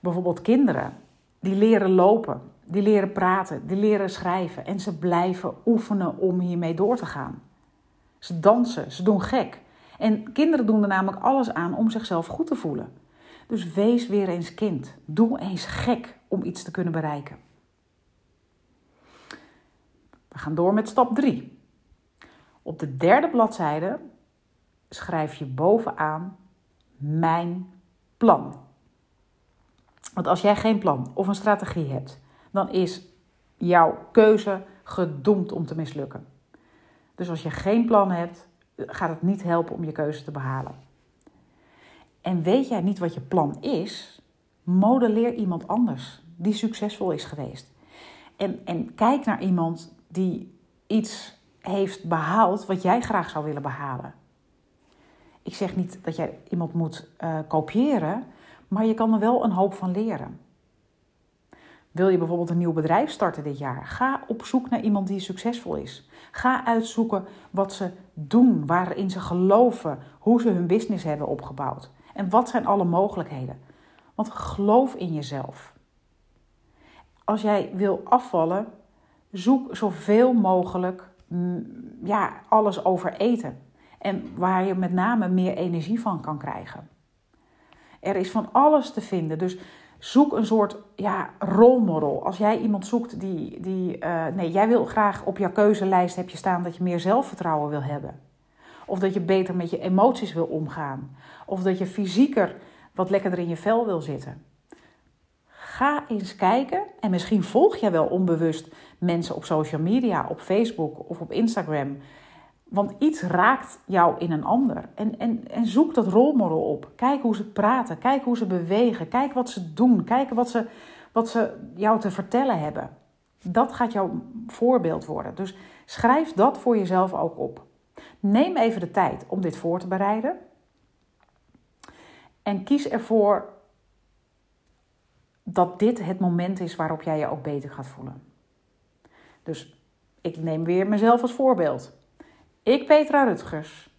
A: Bijvoorbeeld kinderen, die leren lopen die leren praten, die leren schrijven en ze blijven oefenen om hiermee door te gaan. Ze dansen, ze doen gek. En kinderen doen er namelijk alles aan om zichzelf goed te voelen. Dus wees weer eens kind. Doe eens gek om iets te kunnen bereiken. We gaan door met stap 3. Op de derde bladzijde schrijf je bovenaan mijn plan. Want als jij geen plan of een strategie hebt, dan is jouw keuze gedoemd om te mislukken. Dus als je geen plan hebt, gaat het niet helpen om je keuze te behalen. En weet jij niet wat je plan is, modelleer iemand anders die succesvol is geweest. En, en kijk naar iemand die iets heeft behaald wat jij graag zou willen behalen. Ik zeg niet dat jij iemand moet uh, kopiëren, maar je kan er wel een hoop van leren. Wil je bijvoorbeeld een nieuw bedrijf starten dit jaar? Ga op zoek naar iemand die succesvol is. Ga uitzoeken wat ze doen, waarin ze geloven, hoe ze hun business hebben opgebouwd. En wat zijn alle mogelijkheden? Want geloof in jezelf. Als jij wil afvallen, zoek zoveel mogelijk mm, ja, alles over eten. En waar je met name meer energie van kan krijgen. Er is van alles te vinden. Dus zoek een soort ja, rolmodel. Als jij iemand zoekt die. die uh, nee, jij wil graag op jouw keuzelijst heb je staan dat je meer zelfvertrouwen wil hebben. Of dat je beter met je emoties wil omgaan. Of dat je fysieker wat lekkerder in je vel wil zitten. Ga eens kijken en misschien volg je wel onbewust mensen op social media, op Facebook of op Instagram want iets raakt jou in een ander. En, en, en zoek dat rolmodel op. Kijk hoe ze praten. Kijk hoe ze bewegen. Kijk wat ze doen. Kijk wat ze, wat ze jou te vertellen hebben. Dat gaat jouw voorbeeld worden. Dus schrijf dat voor jezelf ook op. Neem even de tijd om dit voor te bereiden. En kies ervoor dat dit het moment is waarop jij je ook beter gaat voelen. Dus ik neem weer mezelf als voorbeeld. Ik, Petra Rutgers,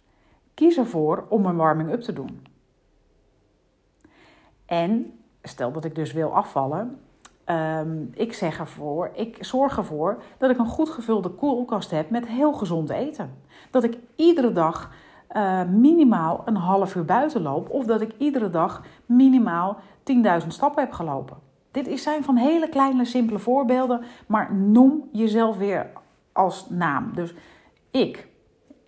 A: kies ervoor om een warming-up te doen. En stel dat ik dus wil afvallen, um, ik zeg ervoor, ik zorg ervoor dat ik een goed gevulde koelkast heb met heel gezond eten. Dat ik iedere dag uh, minimaal een half uur buiten loop of dat ik iedere dag minimaal 10.000 stappen heb gelopen. Dit zijn van hele kleine, simpele voorbeelden, maar noem jezelf weer als naam. Dus ik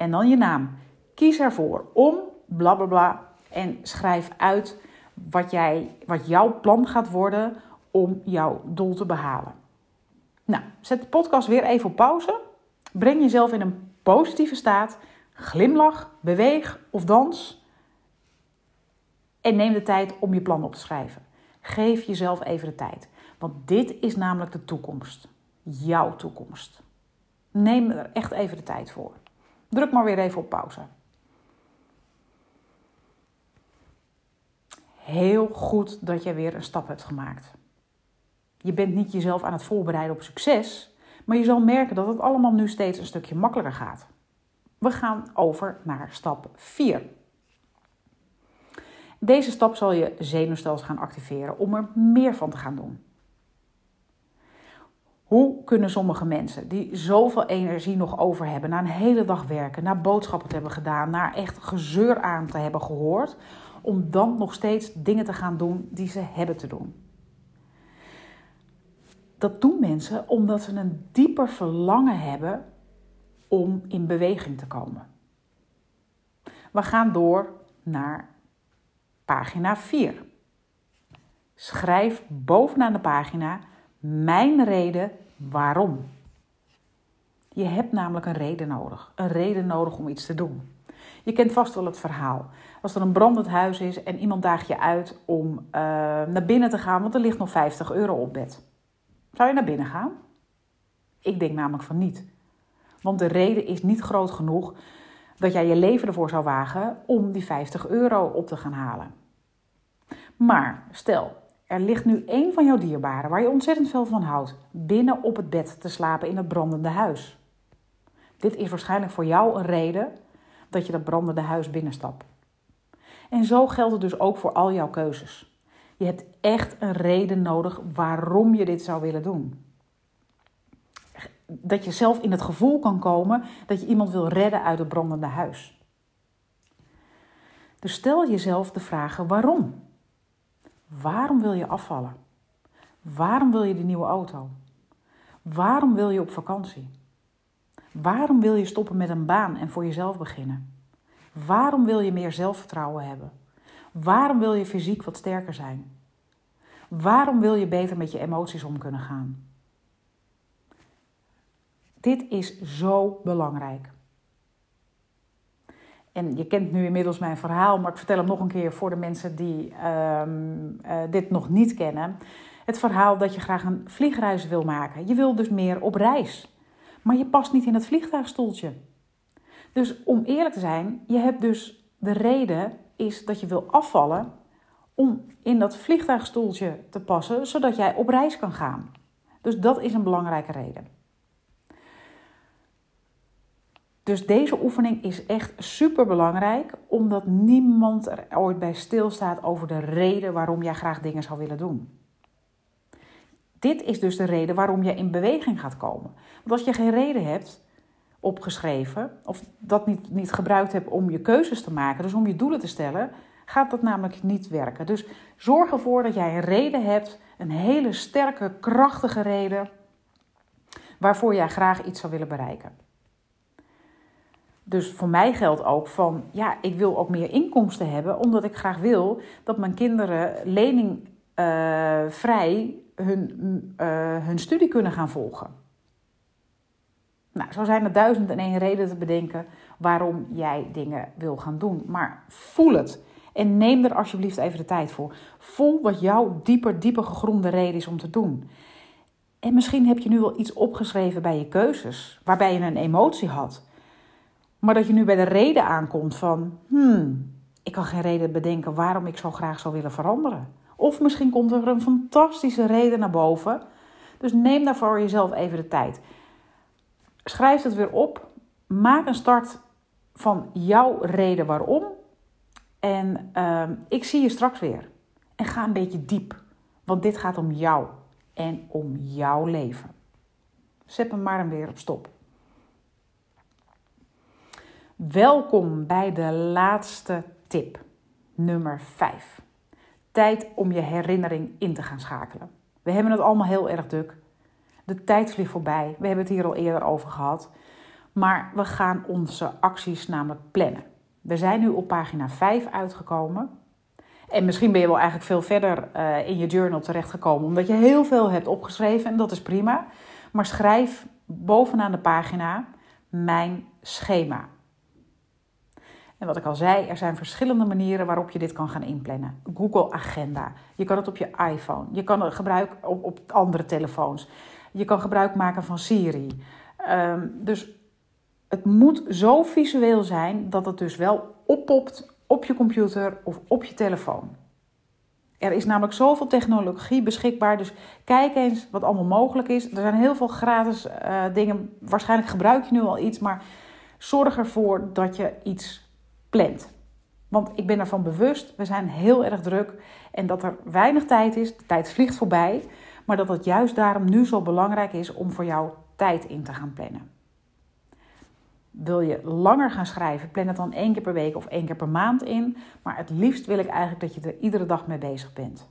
A: en dan je naam. Kies ervoor om bla bla bla en schrijf uit wat, jij, wat jouw plan gaat worden om jouw doel te behalen. Nou, zet de podcast weer even op pauze. Breng jezelf in een positieve staat. Glimlach, beweeg of dans. En neem de tijd om je plan op te schrijven. Geef jezelf even de tijd. Want dit is namelijk de toekomst. Jouw toekomst. Neem er echt even de tijd voor. Druk maar weer even op pauze. Heel goed dat jij weer een stap hebt gemaakt. Je bent niet jezelf aan het voorbereiden op succes, maar je zal merken dat het allemaal nu steeds een stukje makkelijker gaat. We gaan over naar stap 4. Deze stap zal je zenuwstelsel gaan activeren om er meer van te gaan doen. Hoe kunnen sommige mensen die zoveel energie nog over hebben, na een hele dag werken, na boodschappen te hebben gedaan, naar echt gezeur aan te hebben gehoord, om dan nog steeds dingen te gaan doen die ze hebben te doen? Dat doen mensen omdat ze een dieper verlangen hebben om in beweging te komen. We gaan door naar pagina 4. Schrijf bovenaan de pagina mijn reden waarom. Je hebt namelijk een reden nodig. Een reden nodig om iets te doen. Je kent vast wel het verhaal. Als er een brandend huis is en iemand daagt je uit om uh, naar binnen te gaan, want er ligt nog 50 euro op bed. Zou je naar binnen gaan? Ik denk namelijk van niet. Want de reden is niet groot genoeg dat jij je leven ervoor zou wagen om die 50 euro op te gaan halen. Maar stel, er ligt nu één van jouw dierbaren waar je ontzettend veel van houdt, binnen op het bed te slapen in het brandende huis. Dit is waarschijnlijk voor jou een reden dat je dat brandende huis binnenstapt. En zo geldt het dus ook voor al jouw keuzes. Je hebt echt een reden nodig waarom je dit zou willen doen. Dat je zelf in het gevoel kan komen dat je iemand wil redden uit het brandende huis. Dus stel jezelf de vragen waarom. Waarom wil je afvallen? Waarom wil je die nieuwe auto? Waarom wil je op vakantie? Waarom wil je stoppen met een baan en voor jezelf beginnen? Waarom wil je meer zelfvertrouwen hebben? Waarom wil je fysiek wat sterker zijn? Waarom wil je beter met je emoties om kunnen gaan? Dit is zo belangrijk. En je kent nu inmiddels mijn verhaal, maar ik vertel hem nog een keer voor de mensen die ehm, eh, dit nog niet kennen. Het verhaal dat je graag een vliegreis wil maken. Je wil dus meer op reis, maar je past niet in het vliegtuigstoeltje. Dus om eerlijk te zijn, je hebt dus de reden is dat je wil afvallen om in dat vliegtuigstoeltje te passen, zodat jij op reis kan gaan. Dus dat is een belangrijke reden. Dus deze oefening is echt super belangrijk, omdat niemand er ooit bij stilstaat over de reden waarom jij graag dingen zou willen doen. Dit is dus de reden waarom je in beweging gaat komen. Want als je geen reden hebt opgeschreven, of dat niet, niet gebruikt hebt om je keuzes te maken, dus om je doelen te stellen, gaat dat namelijk niet werken. Dus zorg ervoor dat jij een reden hebt, een hele sterke, krachtige reden, waarvoor jij graag iets zou willen bereiken. Dus voor mij geldt ook van, ja, ik wil ook meer inkomsten hebben, omdat ik graag wil dat mijn kinderen leningvrij uh, hun, uh, hun studie kunnen gaan volgen. Nou, zo zijn er duizend en één reden te bedenken waarom jij dingen wil gaan doen. Maar voel het. En neem er alsjeblieft even de tijd voor. Voel wat jouw dieper, dieper gegronde reden is om te doen. En misschien heb je nu wel iets opgeschreven bij je keuzes, waarbij je een emotie had. Maar dat je nu bij de reden aankomt van, hmm, ik kan geen reden bedenken waarom ik zo graag zou willen veranderen. Of misschien komt er een fantastische reden naar boven. Dus neem daarvoor jezelf even de tijd. Schrijf het weer op. Maak een start van jouw reden waarom. En ehm, ik zie je straks weer. En ga een beetje diep. Want dit gaat om jou en om jouw leven. Zet hem maar weer op stop. Welkom bij de laatste tip, nummer 5. Tijd om je herinnering in te gaan schakelen. We hebben het allemaal heel erg druk. De tijd vliegt voorbij. We hebben het hier al eerder over gehad. Maar we gaan onze acties namelijk plannen. We zijn nu op pagina 5 uitgekomen. En misschien ben je wel eigenlijk veel verder uh, in je journal terechtgekomen, omdat je heel veel hebt opgeschreven en dat is prima. Maar schrijf bovenaan de pagina mijn schema. En wat ik al zei, er zijn verschillende manieren waarop je dit kan gaan inplannen. Google Agenda. Je kan het op je iPhone. Je kan het gebruiken op, op andere telefoons. Je kan gebruik maken van Siri. Um, dus het moet zo visueel zijn dat het dus wel oppopt op je computer of op je telefoon. Er is namelijk zoveel technologie beschikbaar, dus kijk eens wat allemaal mogelijk is. Er zijn heel veel gratis uh, dingen, waarschijnlijk gebruik je nu al iets, maar zorg ervoor dat je iets plant. Want ik ben ervan bewust, we zijn heel erg druk en dat er weinig tijd is. De tijd vliegt voorbij, maar dat het juist daarom nu zo belangrijk is om voor jou tijd in te gaan plannen. Wil je langer gaan schrijven, plan het dan één keer per week of één keer per maand in. Maar het liefst wil ik eigenlijk dat je er iedere dag mee bezig bent.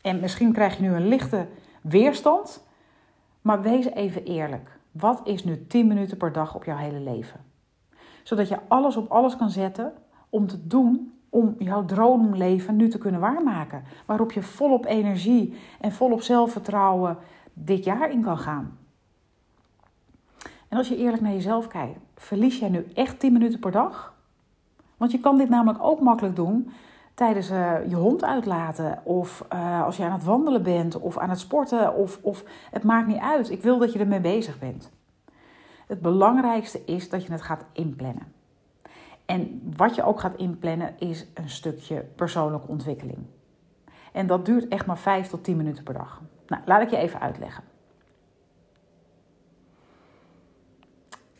A: En misschien krijg je nu een lichte weerstand, maar wees even eerlijk. Wat is nu 10 minuten per dag op jouw hele leven? Zodat je alles op alles kan zetten om te doen om jouw droomleven nu te kunnen waarmaken. Waarop je volop energie en volop zelfvertrouwen dit jaar in kan gaan. En als je eerlijk naar jezelf kijkt, verlies jij nu echt 10 minuten per dag? Want je kan dit namelijk ook makkelijk doen tijdens uh, je hond uitlaten. Of uh, als je aan het wandelen bent of aan het sporten. Of, of het maakt niet uit. Ik wil dat je ermee bezig bent. Het belangrijkste is dat je het gaat inplannen. En wat je ook gaat inplannen is een stukje persoonlijke ontwikkeling. En dat duurt echt maar 5 tot 10 minuten per dag. Nou, laat ik je even uitleggen.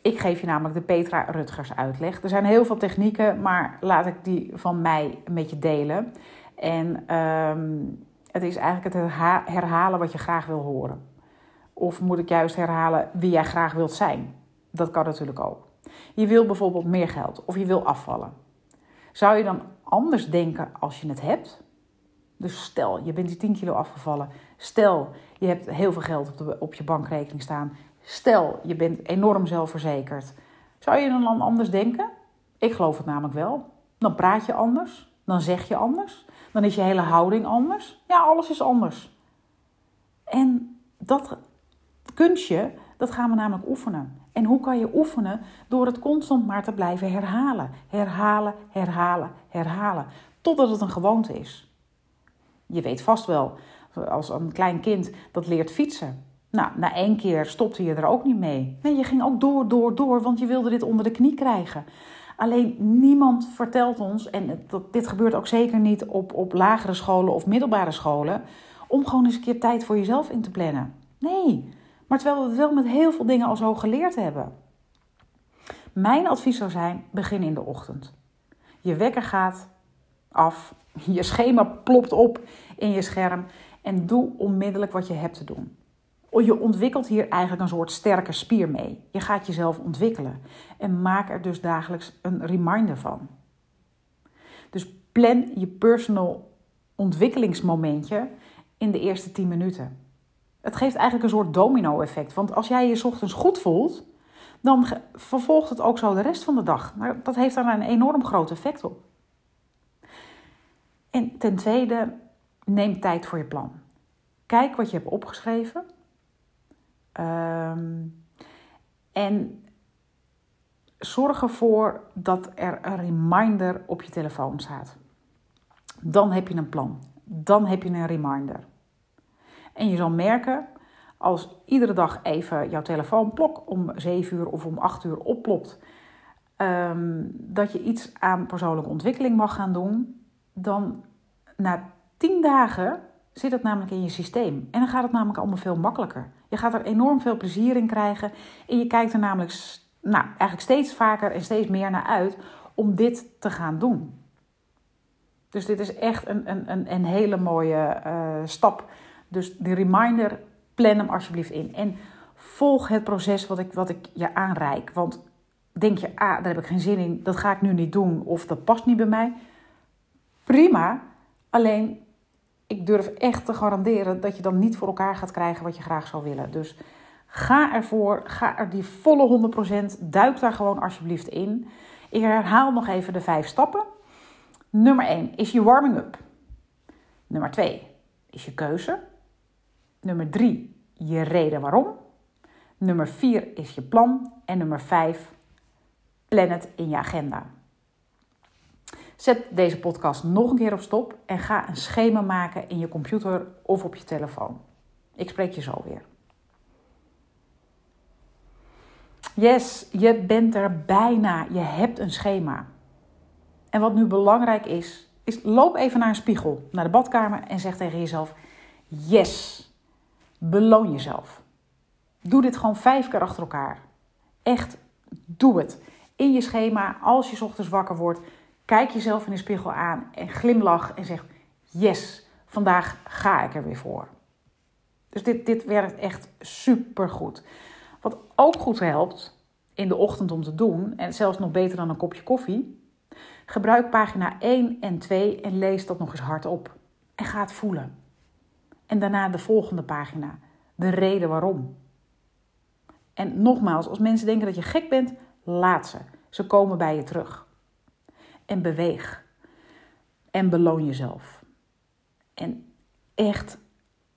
A: Ik geef je namelijk de Petra Rutgers uitleg. Er zijn heel veel technieken, maar laat ik die van mij met je delen. En um, het is eigenlijk het herhalen wat je graag wil horen. Of moet ik juist herhalen wie jij graag wilt zijn? Dat kan natuurlijk ook. Je wil bijvoorbeeld meer geld of je wil afvallen. Zou je dan anders denken als je het hebt? Dus stel, je bent die 10 kilo afgevallen. Stel, je hebt heel veel geld op, op je bankrekening staan. Stel, je bent enorm zelfverzekerd. Zou je dan anders denken? Ik geloof het namelijk wel. Dan praat je anders. Dan zeg je anders. Dan is je hele houding anders. Ja, alles is anders. En dat kunstje, dat gaan we namelijk oefenen. En hoe kan je oefenen? Door het constant maar te blijven herhalen. Herhalen, herhalen, herhalen. Totdat het een gewoonte is. Je weet vast wel, als een klein kind dat leert fietsen. Nou, na één keer stopte je er ook niet mee. Nee, je ging ook door, door, door, want je wilde dit onder de knie krijgen. Alleen niemand vertelt ons, en dit gebeurt ook zeker niet op, op lagere scholen of middelbare scholen, om gewoon eens een keer tijd voor jezelf in te plannen. Nee, maar terwijl we het wel met heel veel dingen al zo geleerd hebben. Mijn advies zou zijn: begin in de ochtend. Je wekker gaat af, *laughs* je schema plopt op in je scherm en doe onmiddellijk wat je hebt te doen. Je ontwikkelt hier eigenlijk een soort sterke spier mee. Je gaat jezelf ontwikkelen en maak er dus dagelijks een reminder van. Dus plan je personal ontwikkelingsmomentje in de eerste 10 minuten. Het geeft eigenlijk een soort domino-effect. Want als jij je ochtends goed voelt, dan vervolgt het ook zo de rest van de dag. Dat heeft daar een enorm groot effect op. En ten tweede, neem tijd voor je plan. Kijk wat je hebt opgeschreven Um, en zorg ervoor dat er een reminder op je telefoon staat. Dan heb je een plan. Dan heb je een reminder. En je zal merken, als iedere dag even jouw telefoon plok om 7 uur of om 8 uur opplopt, ehm, dat je iets aan persoonlijke ontwikkeling mag gaan doen, dan na tien dagen zit het namelijk in je systeem. En dan gaat het namelijk allemaal veel makkelijker. Je gaat er enorm veel plezier in krijgen. En je kijkt er namelijk nou, eigenlijk steeds vaker en steeds meer naar uit om dit te gaan doen. Dus dit is echt een, een, een, hele mooie uh, stap. Dus die reminder, plan hem alsjeblieft in. En volg het proces wat ik, wat ik je aanreik. Want denk je, ah, daar heb ik geen zin in, dat ga ik nu niet doen of dat past niet bij mij. Prima, alleen ik durf echt te garanderen dat je dan niet voor elkaar gaat krijgen wat je graag zou willen. Dus ga ervoor, ga er die volle 100%, duik daar gewoon alsjeblieft in. Ik herhaal nog even de vijf stappen. Nummer 1 is je warming-up. Nummer 2 is je keuze. Nummer 3 je reden waarom. Nummer 4 is je plan. En nummer 5 plan het in je agenda. Zet deze podcast nog een keer op stop en ga een schema maken in je computer of op je telefoon. Ik spreek je zo weer. Yes, je bent er bijna. Je hebt een schema. En wat nu belangrijk is, is loop even naar een spiegel, naar de badkamer en zeg tegen jezelf: Yes, beloon jezelf. Doe dit gewoon vijf keer achter elkaar. Echt, doe het. In je schema, als je ochtends wakker wordt, kijk jezelf in de spiegel aan en glimlach en zeg: Yes, vandaag ga ik er weer voor. Dus dit, dit werkt echt super goed. Wat ook goed helpt in de ochtend om te doen, en zelfs nog beter dan een kopje koffie, gebruik pagina 1 en 2 en lees dat nog eens hardop. En ga het voelen. En daarna de volgende pagina, de reden waarom. En nogmaals, als mensen denken dat je gek bent, laat ze. Ze komen bij je terug. En beweeg. En beloon jezelf. En echt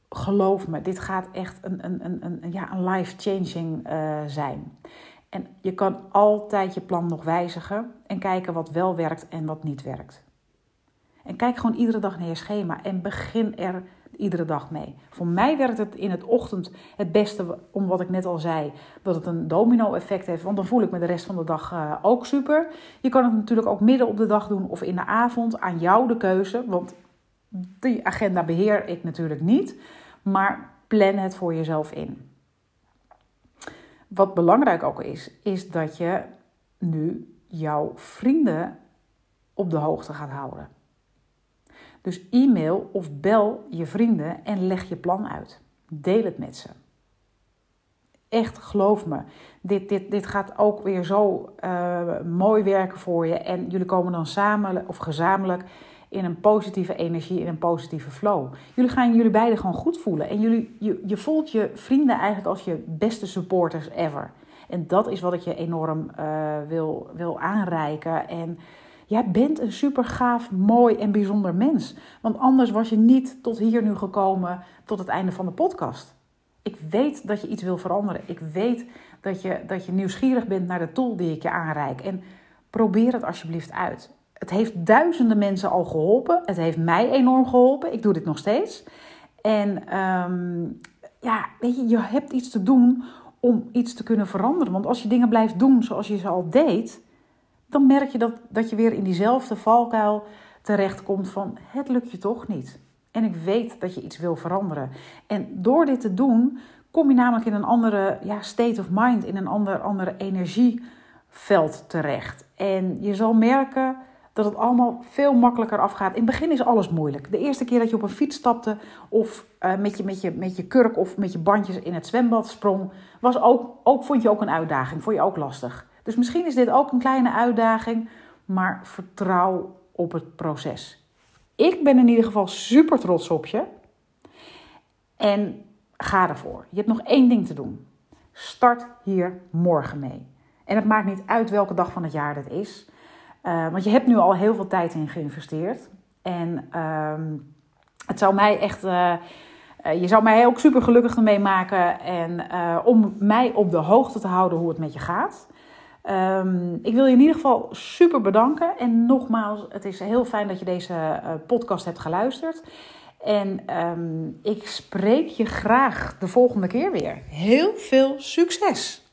A: geloof me, dit gaat echt een, een, een, een, ja, een life-changing uh, zijn. En je kan altijd je plan nog wijzigen en kijken wat wel werkt en wat niet werkt. En kijk gewoon iedere dag naar je schema en begin er iedere dag mee. Voor mij werkt het in het ochtend het beste, om wat ik net al zei, dat het een domino-effect heeft. Want dan voel ik me de rest van de dag uh, ook super. Je kan het natuurlijk ook midden op de dag doen of in de avond. Aan jou de keuze, want die agenda beheer ik natuurlijk niet. Maar plan het voor jezelf in. Wat belangrijk ook is, is dat je nu jouw vrienden op de hoogte gaat houden. Dus e-mail of bel je vrienden en leg je plan uit. Deel het met ze. Echt, geloof me. Dit, dit, dit gaat ook weer zo uh, mooi werken voor je. En jullie komen dan samen of gezamenlijk in een positieve energie, in een positieve flow. Jullie gaan jullie beiden gewoon goed voelen. En jullie, je, je voelt je vrienden eigenlijk als je beste supporters ever. En dat is wat ik je enorm uh, wil, wil aanreiken. En jij bent een super gaaf, mooi en bijzonder mens. Want anders was je niet tot hier nu gekomen, tot het einde van de podcast. Ik weet dat je iets wil veranderen. Ik weet dat je, dat je nieuwsgierig bent naar de tool die ik je aanreik. En probeer het alsjeblieft uit. Het heeft duizenden mensen al geholpen. Het heeft mij enorm geholpen. Ik doe dit nog steeds. En um, ja, weet je, je hebt iets te doen om iets te kunnen veranderen. Want als je dingen blijft doen zoals je ze al deed, dan merk je dat, dat je weer in diezelfde valkuil terechtkomt van het lukt je toch niet. En ik weet dat je iets wil veranderen. En door dit te doen, kom je namelijk in een andere ja, state of mind, in een ander, andere energieveld terecht. En je zal merken dat het allemaal veel makkelijker afgaat. In het begin is alles moeilijk. De eerste keer dat je op een fiets stapte of uh, met, je, met, je, met je kurk of met je bandjes in het zwembad sprong, was ook, ook, vond je ook een uitdaging, vond je ook lastig. Dus misschien is dit ook een kleine uitdaging, maar vertrouw op het proces. Ik ben in ieder geval super trots op je. En ga ervoor. Je hebt nog één ding te doen. Start hier morgen mee. En het maakt niet uit welke dag van het jaar dat is. Uh, want je hebt nu al heel veel tijd in geïnvesteerd. En uh, het zou mij echt. Uh, je zou mij ook super gelukkig ermee maken. En om mij op de hoogte te houden hoe het met je gaat. Um, ik wil je in ieder geval super bedanken. En nogmaals, het is heel fijn dat je deze podcast hebt geluisterd. En um, ik spreek je graag de volgende keer weer. Heel veel succes!